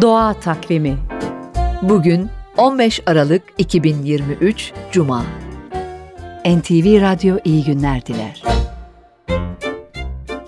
Doğa Takvimi Bugün 15 Aralık 2023 Cuma NTV Radyo iyi günler diler.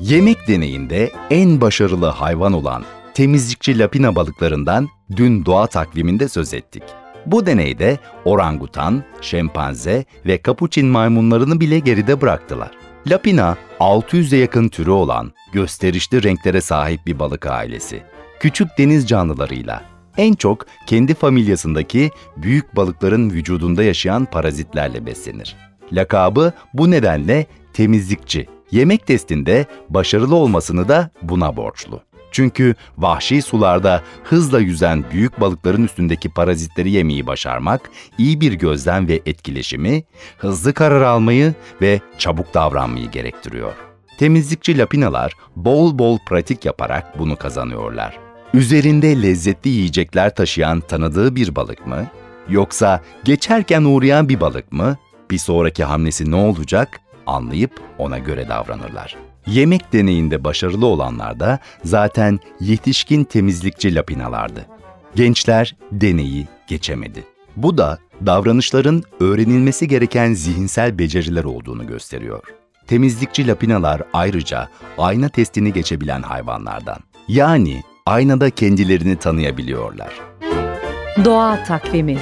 Yemek deneyinde en başarılı hayvan olan temizlikçi lapina balıklarından dün doğa takviminde söz ettik. Bu deneyde orangutan, şempanze ve kapuçin maymunlarını bile geride bıraktılar. Lapina, 600'e yakın türü olan gösterişli renklere sahip bir balık ailesi. Küçük deniz canlılarıyla en çok kendi familyasındaki büyük balıkların vücudunda yaşayan parazitlerle beslenir. Lakabı bu nedenle temizlikçi. Yemek testinde başarılı olmasını da buna borçlu. Çünkü vahşi sularda hızla yüzen büyük balıkların üstündeki parazitleri yemeyi başarmak, iyi bir gözlem ve etkileşimi, hızlı karar almayı ve çabuk davranmayı gerektiriyor. Temizlikçi lapinalar bol bol pratik yaparak bunu kazanıyorlar. Üzerinde lezzetli yiyecekler taşıyan tanıdığı bir balık mı? Yoksa geçerken uğrayan bir balık mı? Bir sonraki hamlesi ne olacak? Anlayıp ona göre davranırlar. Yemek deneyinde başarılı olanlar da zaten yetişkin temizlikçi lapinalardı. Gençler deneyi geçemedi. Bu da davranışların öğrenilmesi gereken zihinsel beceriler olduğunu gösteriyor. Temizlikçi lapinalar ayrıca ayna testini geçebilen hayvanlardan. Yani aynada kendilerini tanıyabiliyorlar. Doğa Takvimi